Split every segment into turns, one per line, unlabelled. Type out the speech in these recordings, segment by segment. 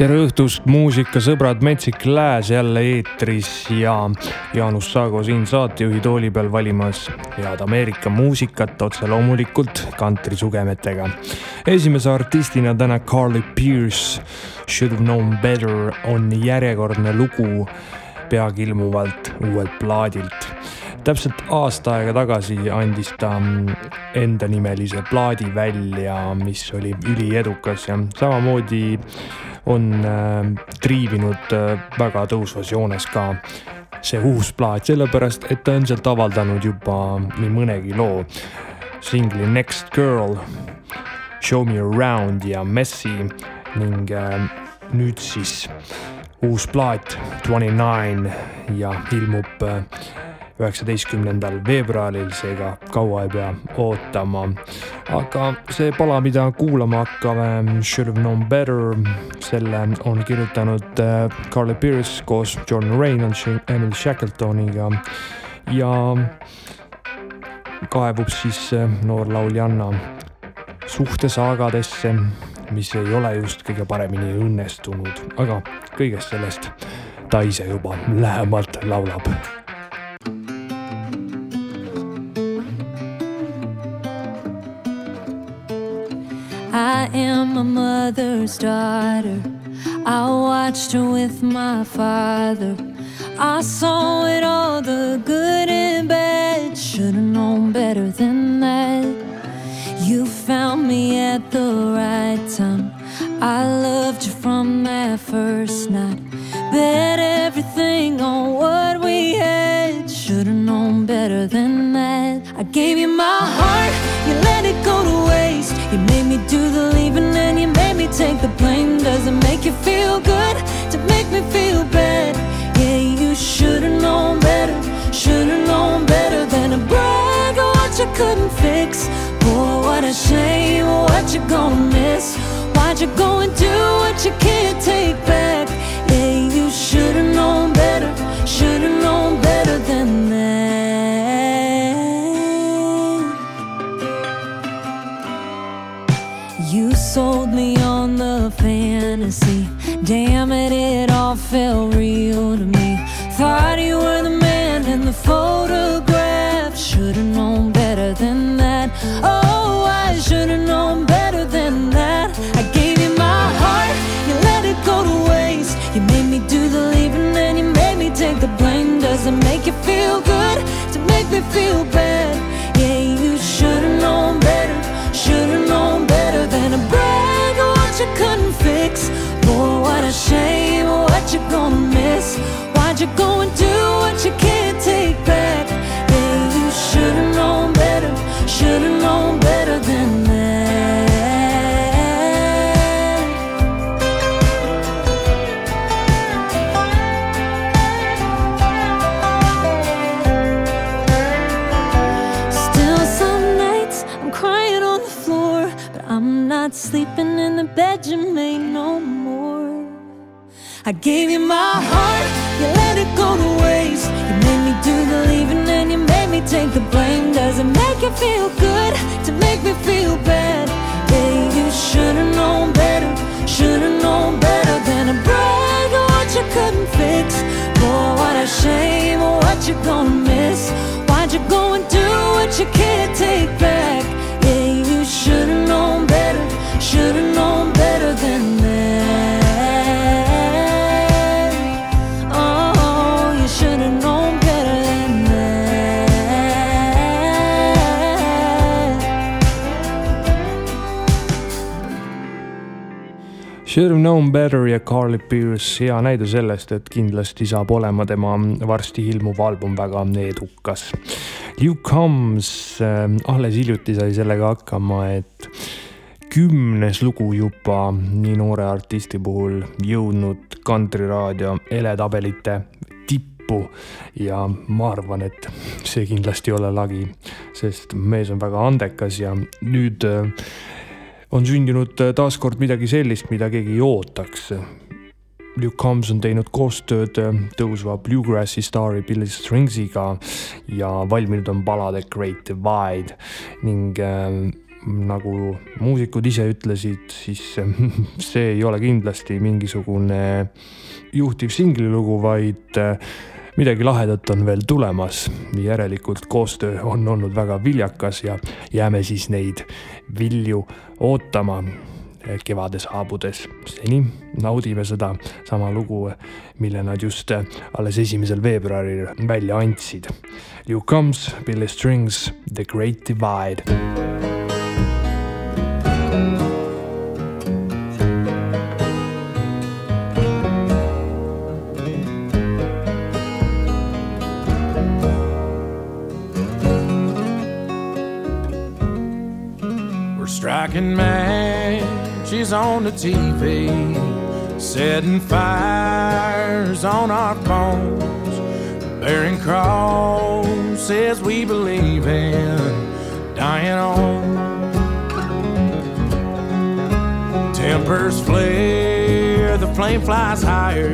tere õhtust, muusikasõbrad, Metsik Lääs jälle eetris ja Jaanus Saago siin saatejuhi tooli peal valimas head Ameerika muusikat otse loomulikult kantrisugemetega. esimese artistina täna Carly Pierce, Should have known better on järjekordne lugu peagi ilmuvalt uuelt plaadilt täpselt aasta aega tagasi andis ta endanimelise plaadi välja, mis oli üliedukas ja samamoodi on äh, triivinud äh, väga tõusvas joones ka see uus plaat, sellepärast et ta on sealt avaldanud juba nii mõnegi loo. singli Next Girl, Show Me Around ja Messi ning äh, nüüd siis uus plaat Twenty Nine ja ilmub üheksateistkümnendal veebruaril, seega kaua ei pea ootama. aga see pala, mida kuulama hakkame, Should have known better, selle on kirjutanud äh, Carly Pierce koos Jordan Reynolds, Emily Shackletoniga ja kaevub siis äh, noor lauljanna suhtesaagadesse, mis ei ole just kõige paremini õnnestunud, aga kõigest sellest ta ise juba lähemalt laulab
I am my mother's daughter. I watched her with my father. I saw it all, the good and bad. Should've known better than that. You found me at the right time. I loved you from that first night. Bet everything on what we had. Should've known better than that. I gave you my heart, you let it go to waste. You made me do the leaving and you made me take the blame. Does it make you feel good to make me feel bad? Yeah, you should've known better. Should've known better than to brag on what you couldn't fix. Boy, what a shame. What you gonna miss? Why'd you go and do what you can't take back? Yeah, you should've known better. Should've Damn it, it all felt real to me. Thought you were the man in the photograph. Should've known better than that. Oh, I should've known better than that. I gave you my heart, you let it go to waste. You made me do the leaving and you made me take the blame. Does it make you feel good to make me feel bad? Yeah, you should've known better. Should've known better than to brag what you couldn't. What a shame. What you're gonna miss? Why'd you go and do what you can't take back? Yeah, you should've known better. Should've known better than that. Still, some nights I'm crying on the floor, but I'm not sleeping in the bed you made no more. I gave you my heart, you let it go to waste. You made me do the leaving and you made me take the blame. Does it make you feel good to make me feel bad? Yeah, you should've known better, should've known better than to brag what you couldn't fix. Boy, what a shame, oh, what you gonna miss? Why'd you go and do what you can't take back? Yeah, you should've known better, should've known better
Should have known better ja Carly Pierce hea näide sellest, et kindlasti saab olema tema varsti ilmuv album väga edukas. Luke Combs äh, alles hiljuti sai sellega hakkama, et kümnes lugu juba nii noore artisti puhul jõudnud kantriraadio edetabelite tippu tippu ja ma arvan, et see kindlasti ei ole lagi, sest mees on väga andekas ja nüüd äh, on sündinud taaskord midagi sellist, mida keegi ei ootaks. Luke Combs on teinud koostööd tõusva bluegrassi staari Billy Stringsiga ja valminud on ballad The Great Divide ning äh, nagu muusikud ise ütlesid, siis see ei ole kindlasti mingisugune juhtiv singlilugu, vaid äh, midagi lahedat on veel tulemas. järelikult koostöö on olnud väga viljakas ja jääme siis neid vilju ootama kevade saabudes. seni naudime seda sama lugu, mille nad just alles esimesel veebruaril välja andsid. You comes, Billy Strings, The Great Divide.
Striking matches on the TV, setting fires on our phones, bearing crosses we believe in, dying on. Tempers flare, the flame flies higher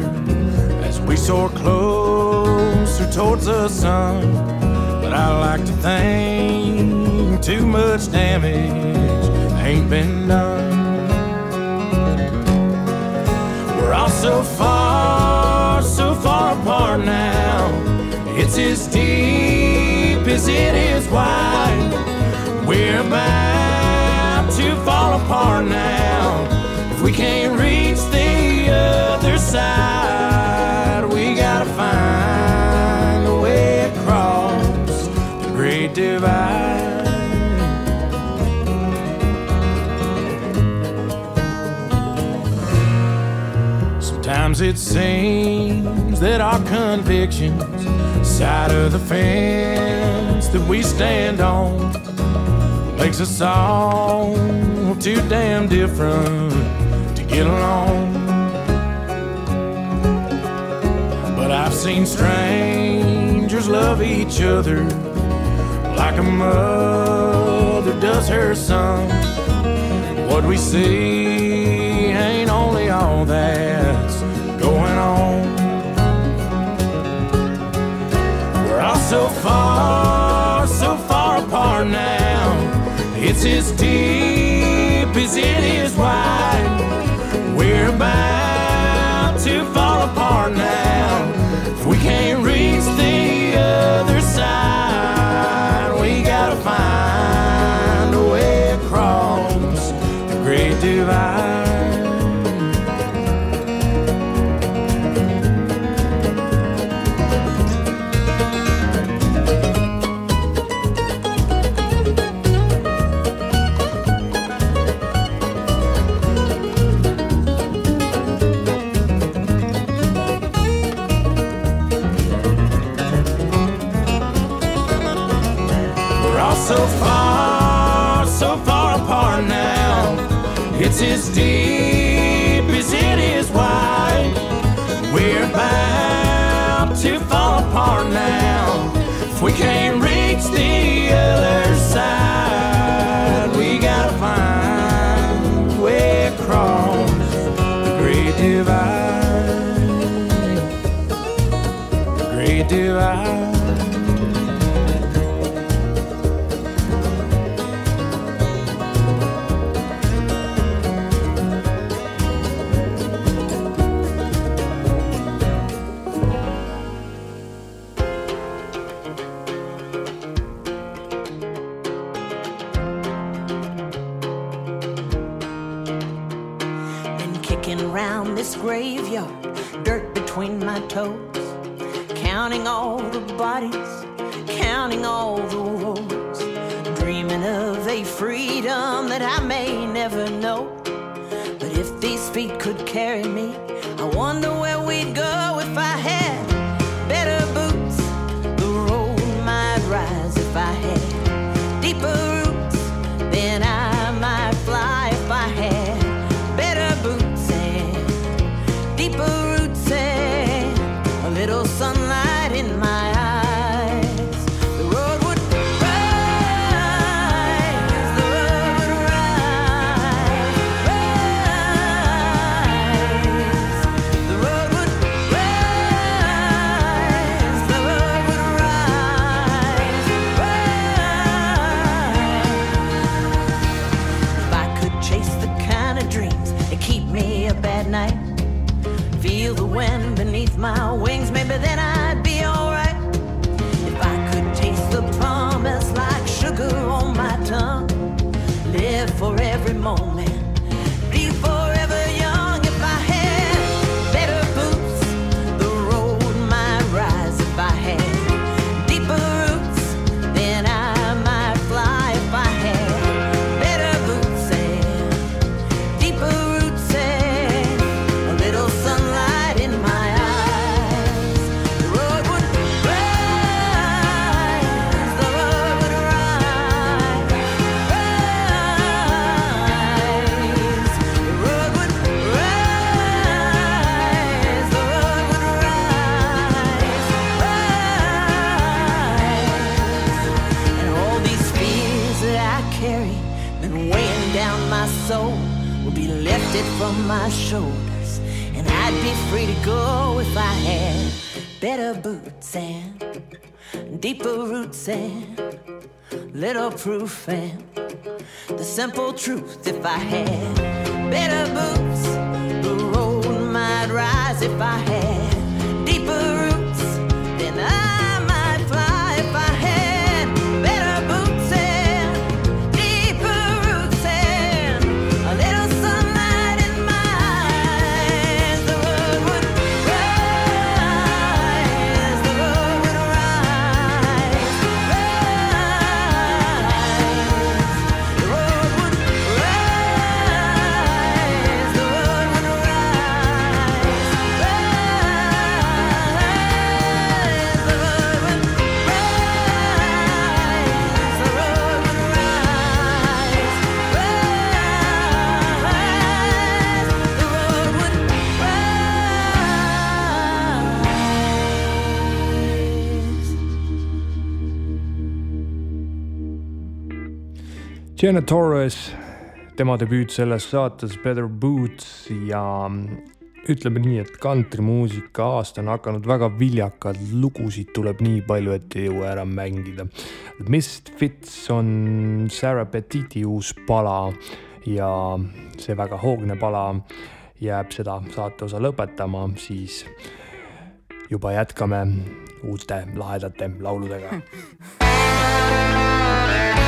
as we soar closer towards the sun. But I like to think too much damage ain't been done. We're all so far, so far apart now. It's as deep as it is wide. We're about to fall apart now. If we can't reach the other side, we gotta find a way across the great divide. Seems that our convictions, side of the fence that we stand on, makes us all too damn different to get along. But I've seen strangers love each other like a mother does her son. What we see ain't only all that's As deep as it is wide. We're about The great
bulletproof and
the simple truth if I had better boots, the road might rise if I had.
Jenna Torres, tema debüüt selles saates Better Boots ja mm, ütleme nii, et kantrimuusika aasta on hakanud väga viljakad, lugusid tuleb nii palju, et ei jõua ära mängida. Misfits on Sarah Petiti uus pala ja see väga hoogne pala jääb seda saate osa lõpetama, siis juba jätkame uute lahedate lauludega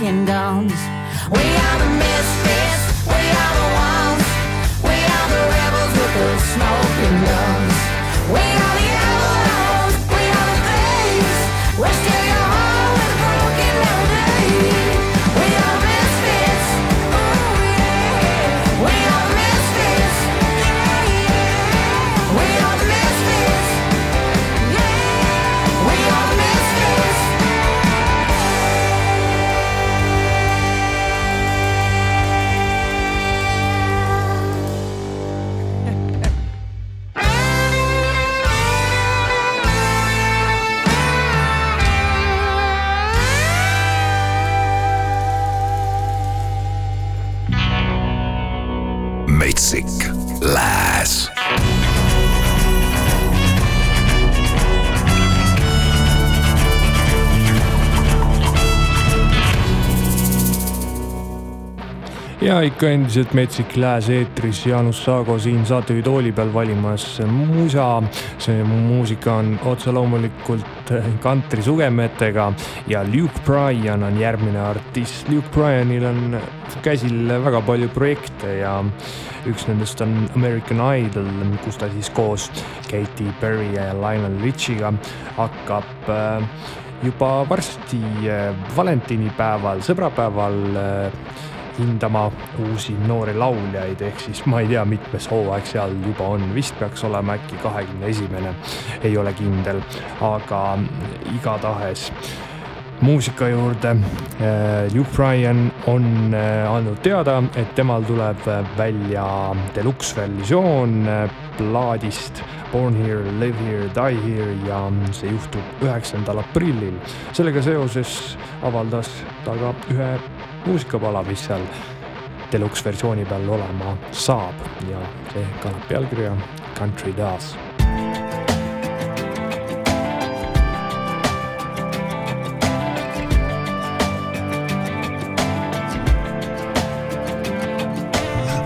walking down
ja ikka endiselt Metsik Lääs eetris, Jaanus Saago siin saatejuhi tooli peal valimas musa. see muusika on otse loomulikult kantri sugemetega ja Luke Bryan on järgmine artist. Luke Bryanil on käsil väga palju projekte ja üks nendest on American Idol, kus ta siis koos Katy Perry ja Lionel Richiga hakkab äh, juba varsti äh, valentinipäeval, sõbrapäeval äh, hindama uusi noori lauljaid, ehk siis ma ei tea, mitmes hooaeg seal juba on, vist peaks olema äkki kahekümne esimene, ei ole kindel, aga igatahes muusika juurde. Luke Bryan on äh, andnud teada, et temal tuleb välja deluxe versioon plaadist Born Here, Live Here, Die Here ja see juhtub üheksandal aprillil. sellega seoses avaldas ta ka ühe muusikapala, mis seal deluxe versiooni peal olema saab ja see kannab pealkirja Country Does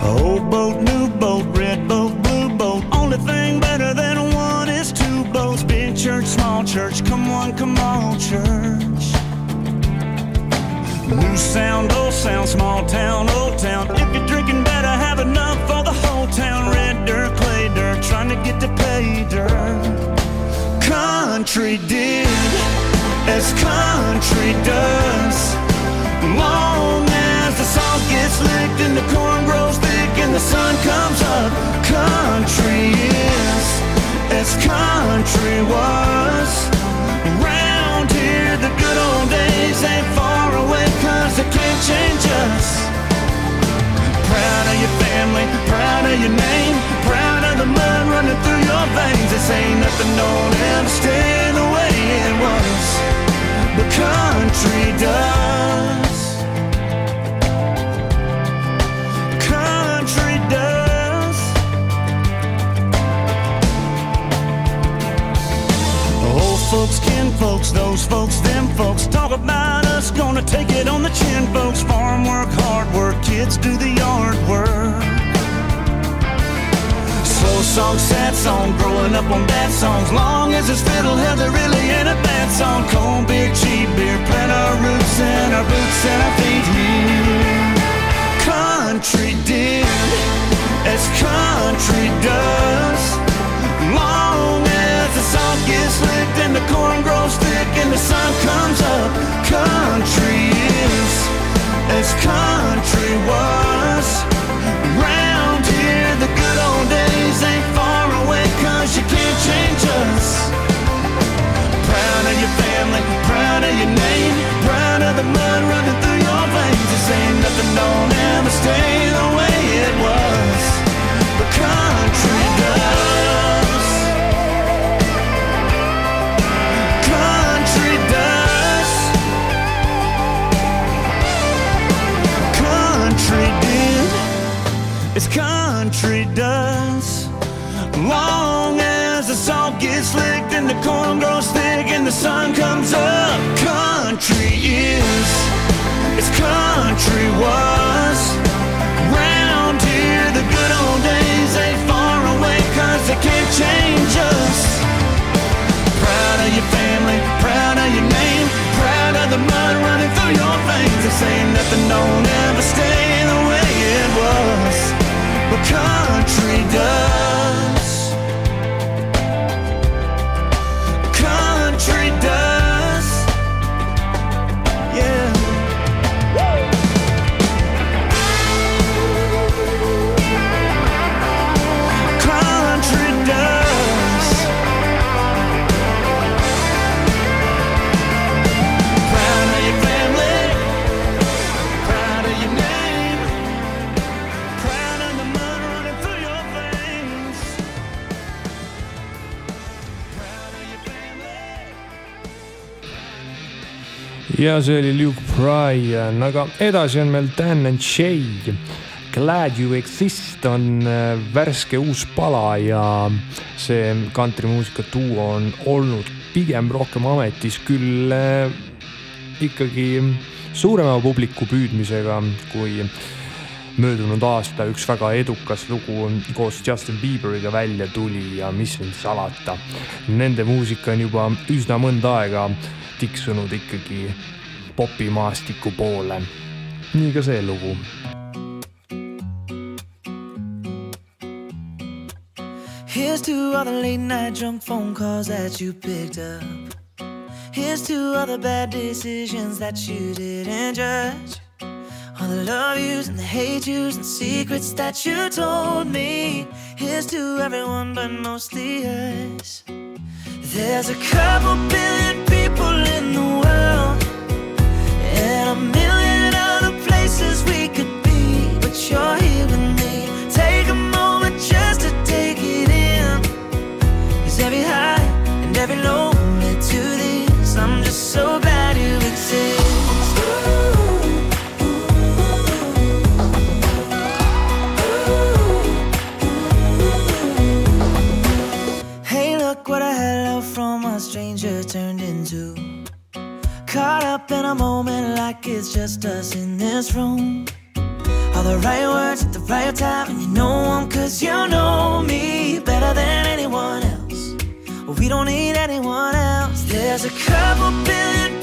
Old boat, new boat, red boat, blue boat. Only thing better than one is two boats. Big church, small church. New sound, old sound, small town, old town. If you're drinking, better have enough for the whole town. Red dirt, clay dirt, trying to get to pay dirt. Country did as country does. Long as the salt gets licked and the corn grows thick and the sun comes up, country is as country was. Around here, the good old days ain't far away, they can't change us. Proud of your family, proud of your name, proud of the mud running through your veins. This ain't nothing don't ever stay the way it was. The country does. Country does. Old folks, kin folks, those folks the chin, folks. Farm work, hard work, kids do the yard work. Slow song, sad song, growing up on bad songs. Long as it's fiddle, there really ain't a bad song. Cold beer, cheap beer, plant our roots and our boots and our feet here. Country did as country does. Long the salt gets licked and the corn grows thick and the sun comes up, country is as country was. Round here, the good old days ain't far away, cause you can't change us. Proud of your family, proud of your name, proud of the mud running through your veins. This ain't nothing, don't ever stay the way it was. The country does. It's country does. Long as the salt gets licked and the corn grows thick and the sun comes up, country is. It's country was. Round here, the good old days ain't far away, cause they can't change us. Proud of your family, proud of your name, country does.
Ja see oli Luke Bryan, aga edasi on meil Dan and Shay. Glad you exist on äh, värske uus pala ja see kantrimuusika duo on olnud pigem rohkem ametis, küll äh, ikkagi suurema publiku püüdmisega kui möödunud aasta üks väga edukas lugu koos Justin Bieberiga välja tuli ja mis siin salata. Nende muusika on juba üsna mõnda aega tiksunud ikkagi popimaastiku poole. nii ka see lugu.
Here's to all the late night drunk phone calls that you picked up. Here's to all the bad decisions that you didn't judge. All the love yous and the hate yous and secrets that you told me. Here's to everyone, but mostly us. There's a couple billion people in the world, and a million other places we could be. But you're here with me. Take a moment just to take it in. Cause every high and every low look what a hello from a stranger turned into. Caught up in a moment like it's just us in this room. All the right words at the right time, and you know them cause you know me better than anyone else. We don't need anyone else. There's a couple billion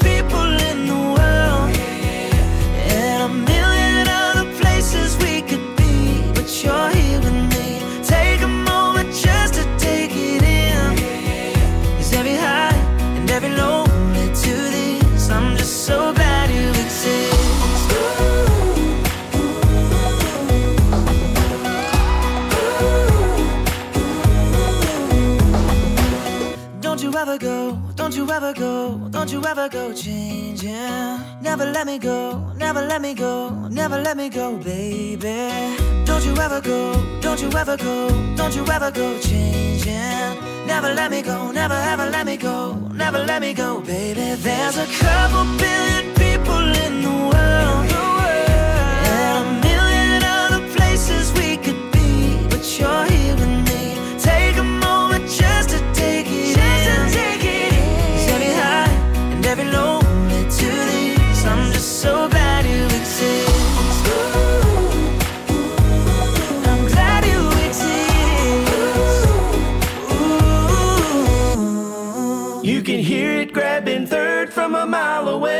don't you ever go, don't you ever go changing. Never let me go, never let me go, never let me go, baby. Don't you ever go, don't you ever go, don't you ever go changing. Never let me go, never ever let me go, never let me go, baby. There's a couple billion
mile away.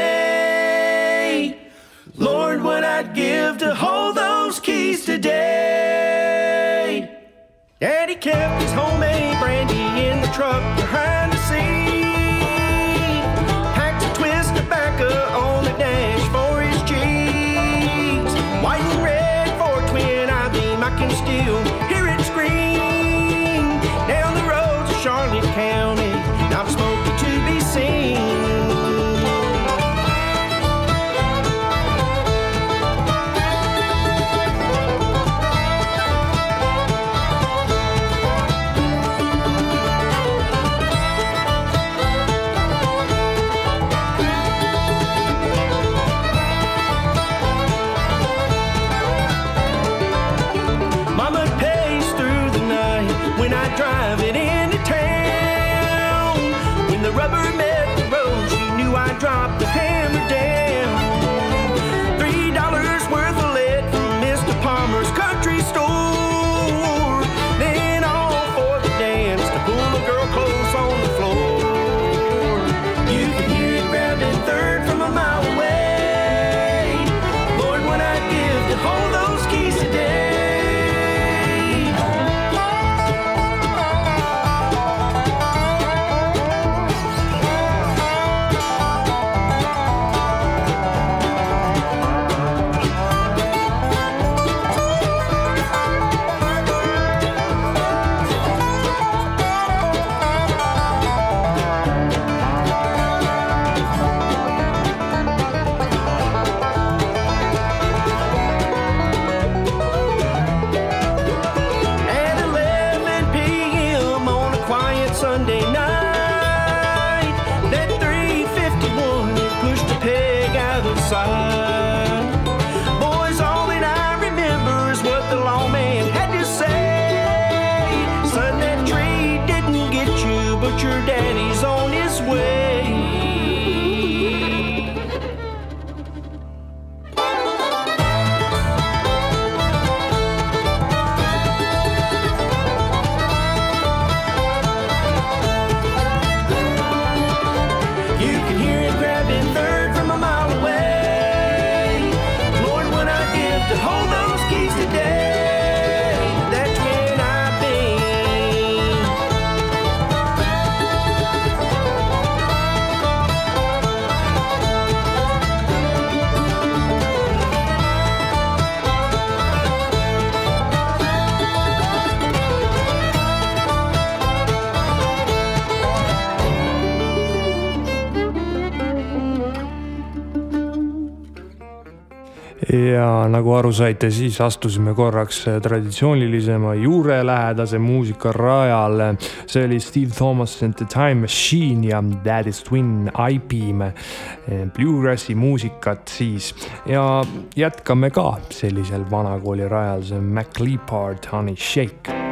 Nagu aru saite, siis astusime korraks traditsioonilisema juurelähedase muusika rajale. see oli Steve Thomas and the Time Machine ja is Twin I-Beam. Bluegrassi muusikat siis ja jätkame ka sellisel vanakooli rajal, see on Mac Leopard Honey Shake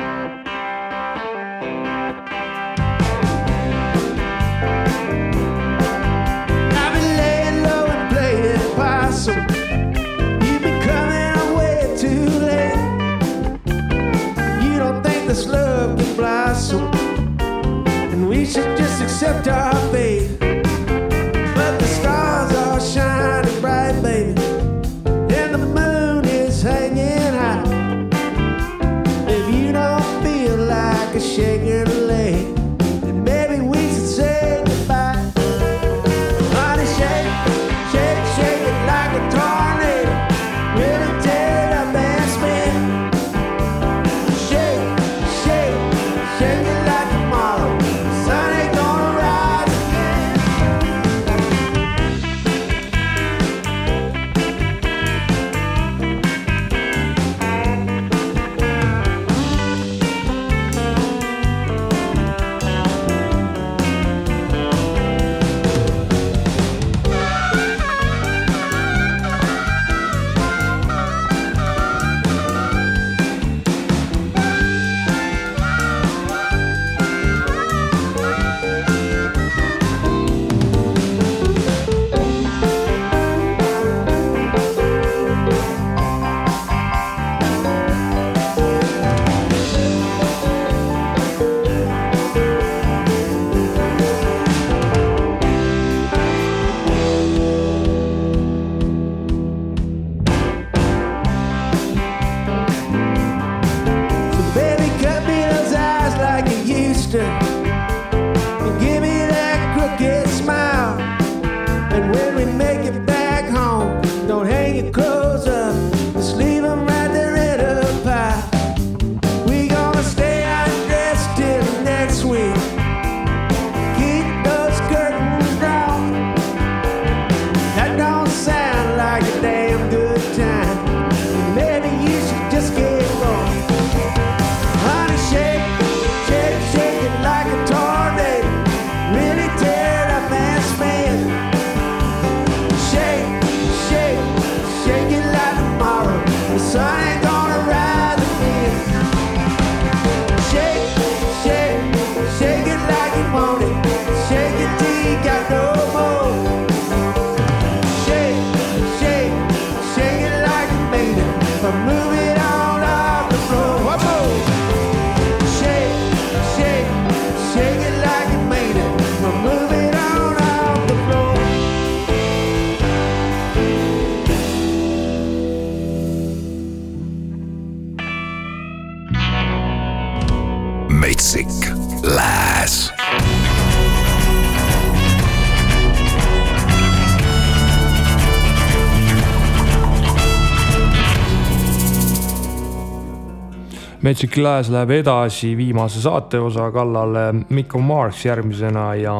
Magic Glass läheb edasi viimase saateosa kallale, Mikko Marks järgmisena ja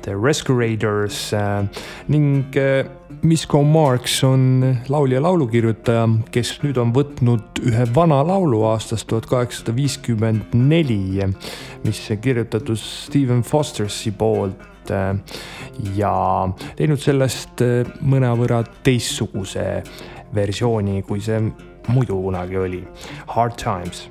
The Rescurators ning eh, Misko Marks on laulja, laulukirjutaja, kes nüüd on võtnud ühe vana laulu aastast tuhat kaheksasada viiskümmend neli, mis kirjutatud Steven Fostersi poolt eh, ja teinud sellest mõnevõrra teistsuguse versiooni, kui see muidu kunagi oli. Hard Times.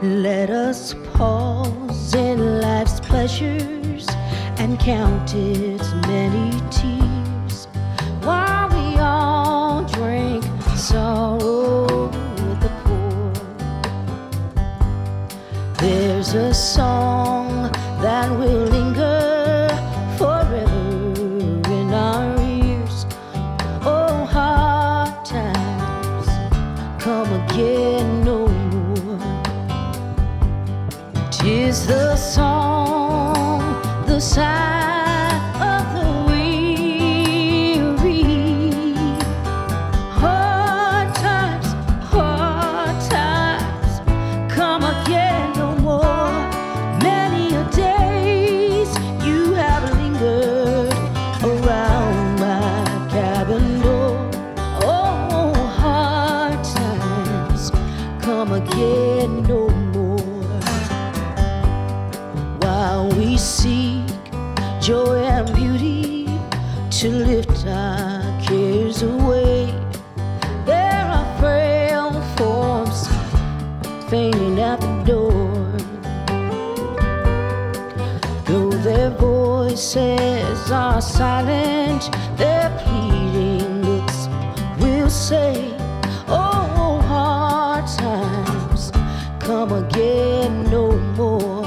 Let us pause in life's pleasures and count its many tears
voices are silent, their pleading looks will say, Oh, hard times come again no more.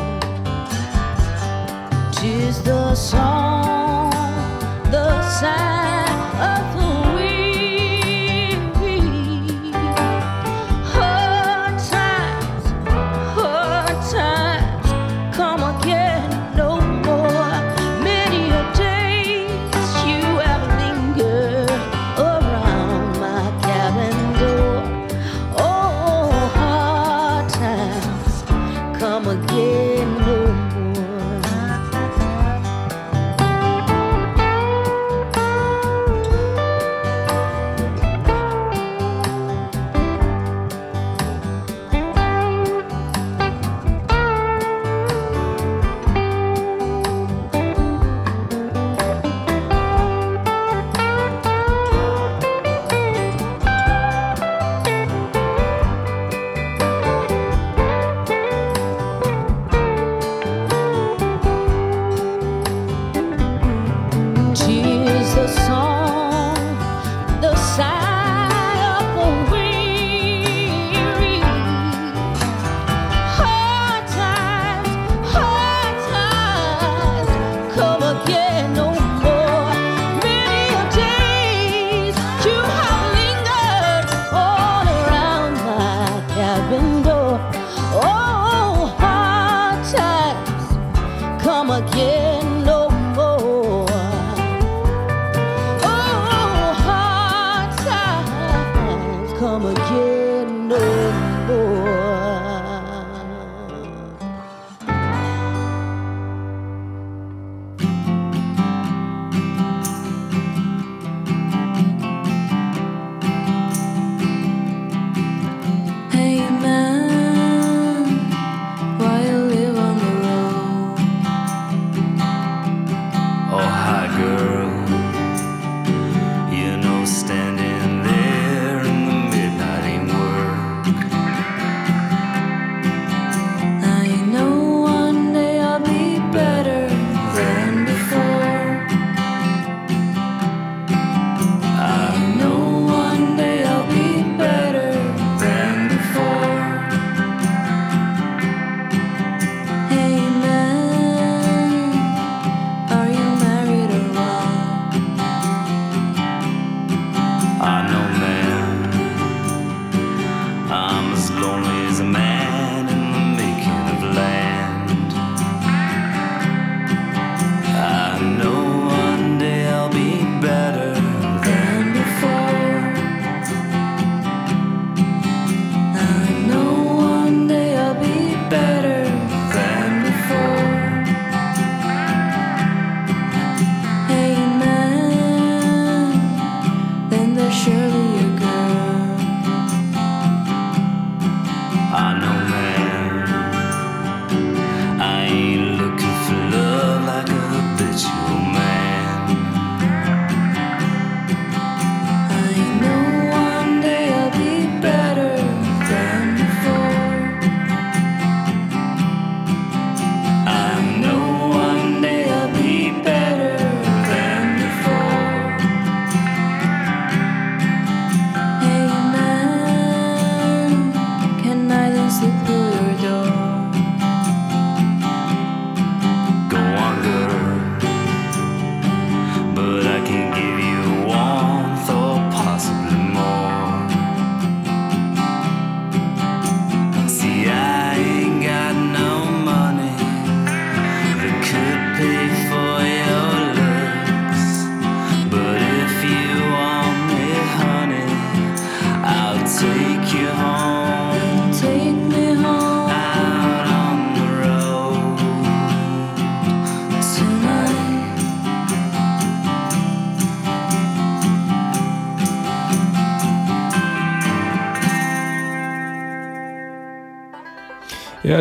Tis the song.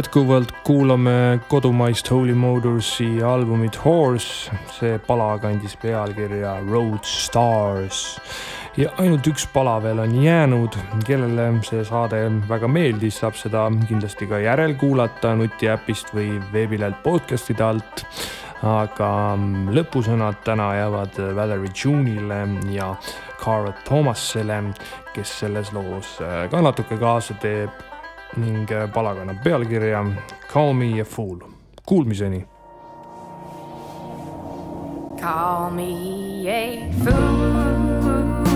Jätkuvalt kuulame kodumaist Holy Motorsi albumit Horse, see pala kandis pealkirja Road Stars. ja ainult üks pala veel on jäänud, kellele see saade väga meeldis, saab seda kindlasti ka järelkuulata nutiäpist või veebilehelt podcast'ide alt. Aga lõpusõnad täna jäävad Valerie June'ile ja Cara Thomasele, kes selles loos ka natuke kaasa teeb ning pala kannab pealkirja Call me a fool. Kuulmiseni.
Call me a fool.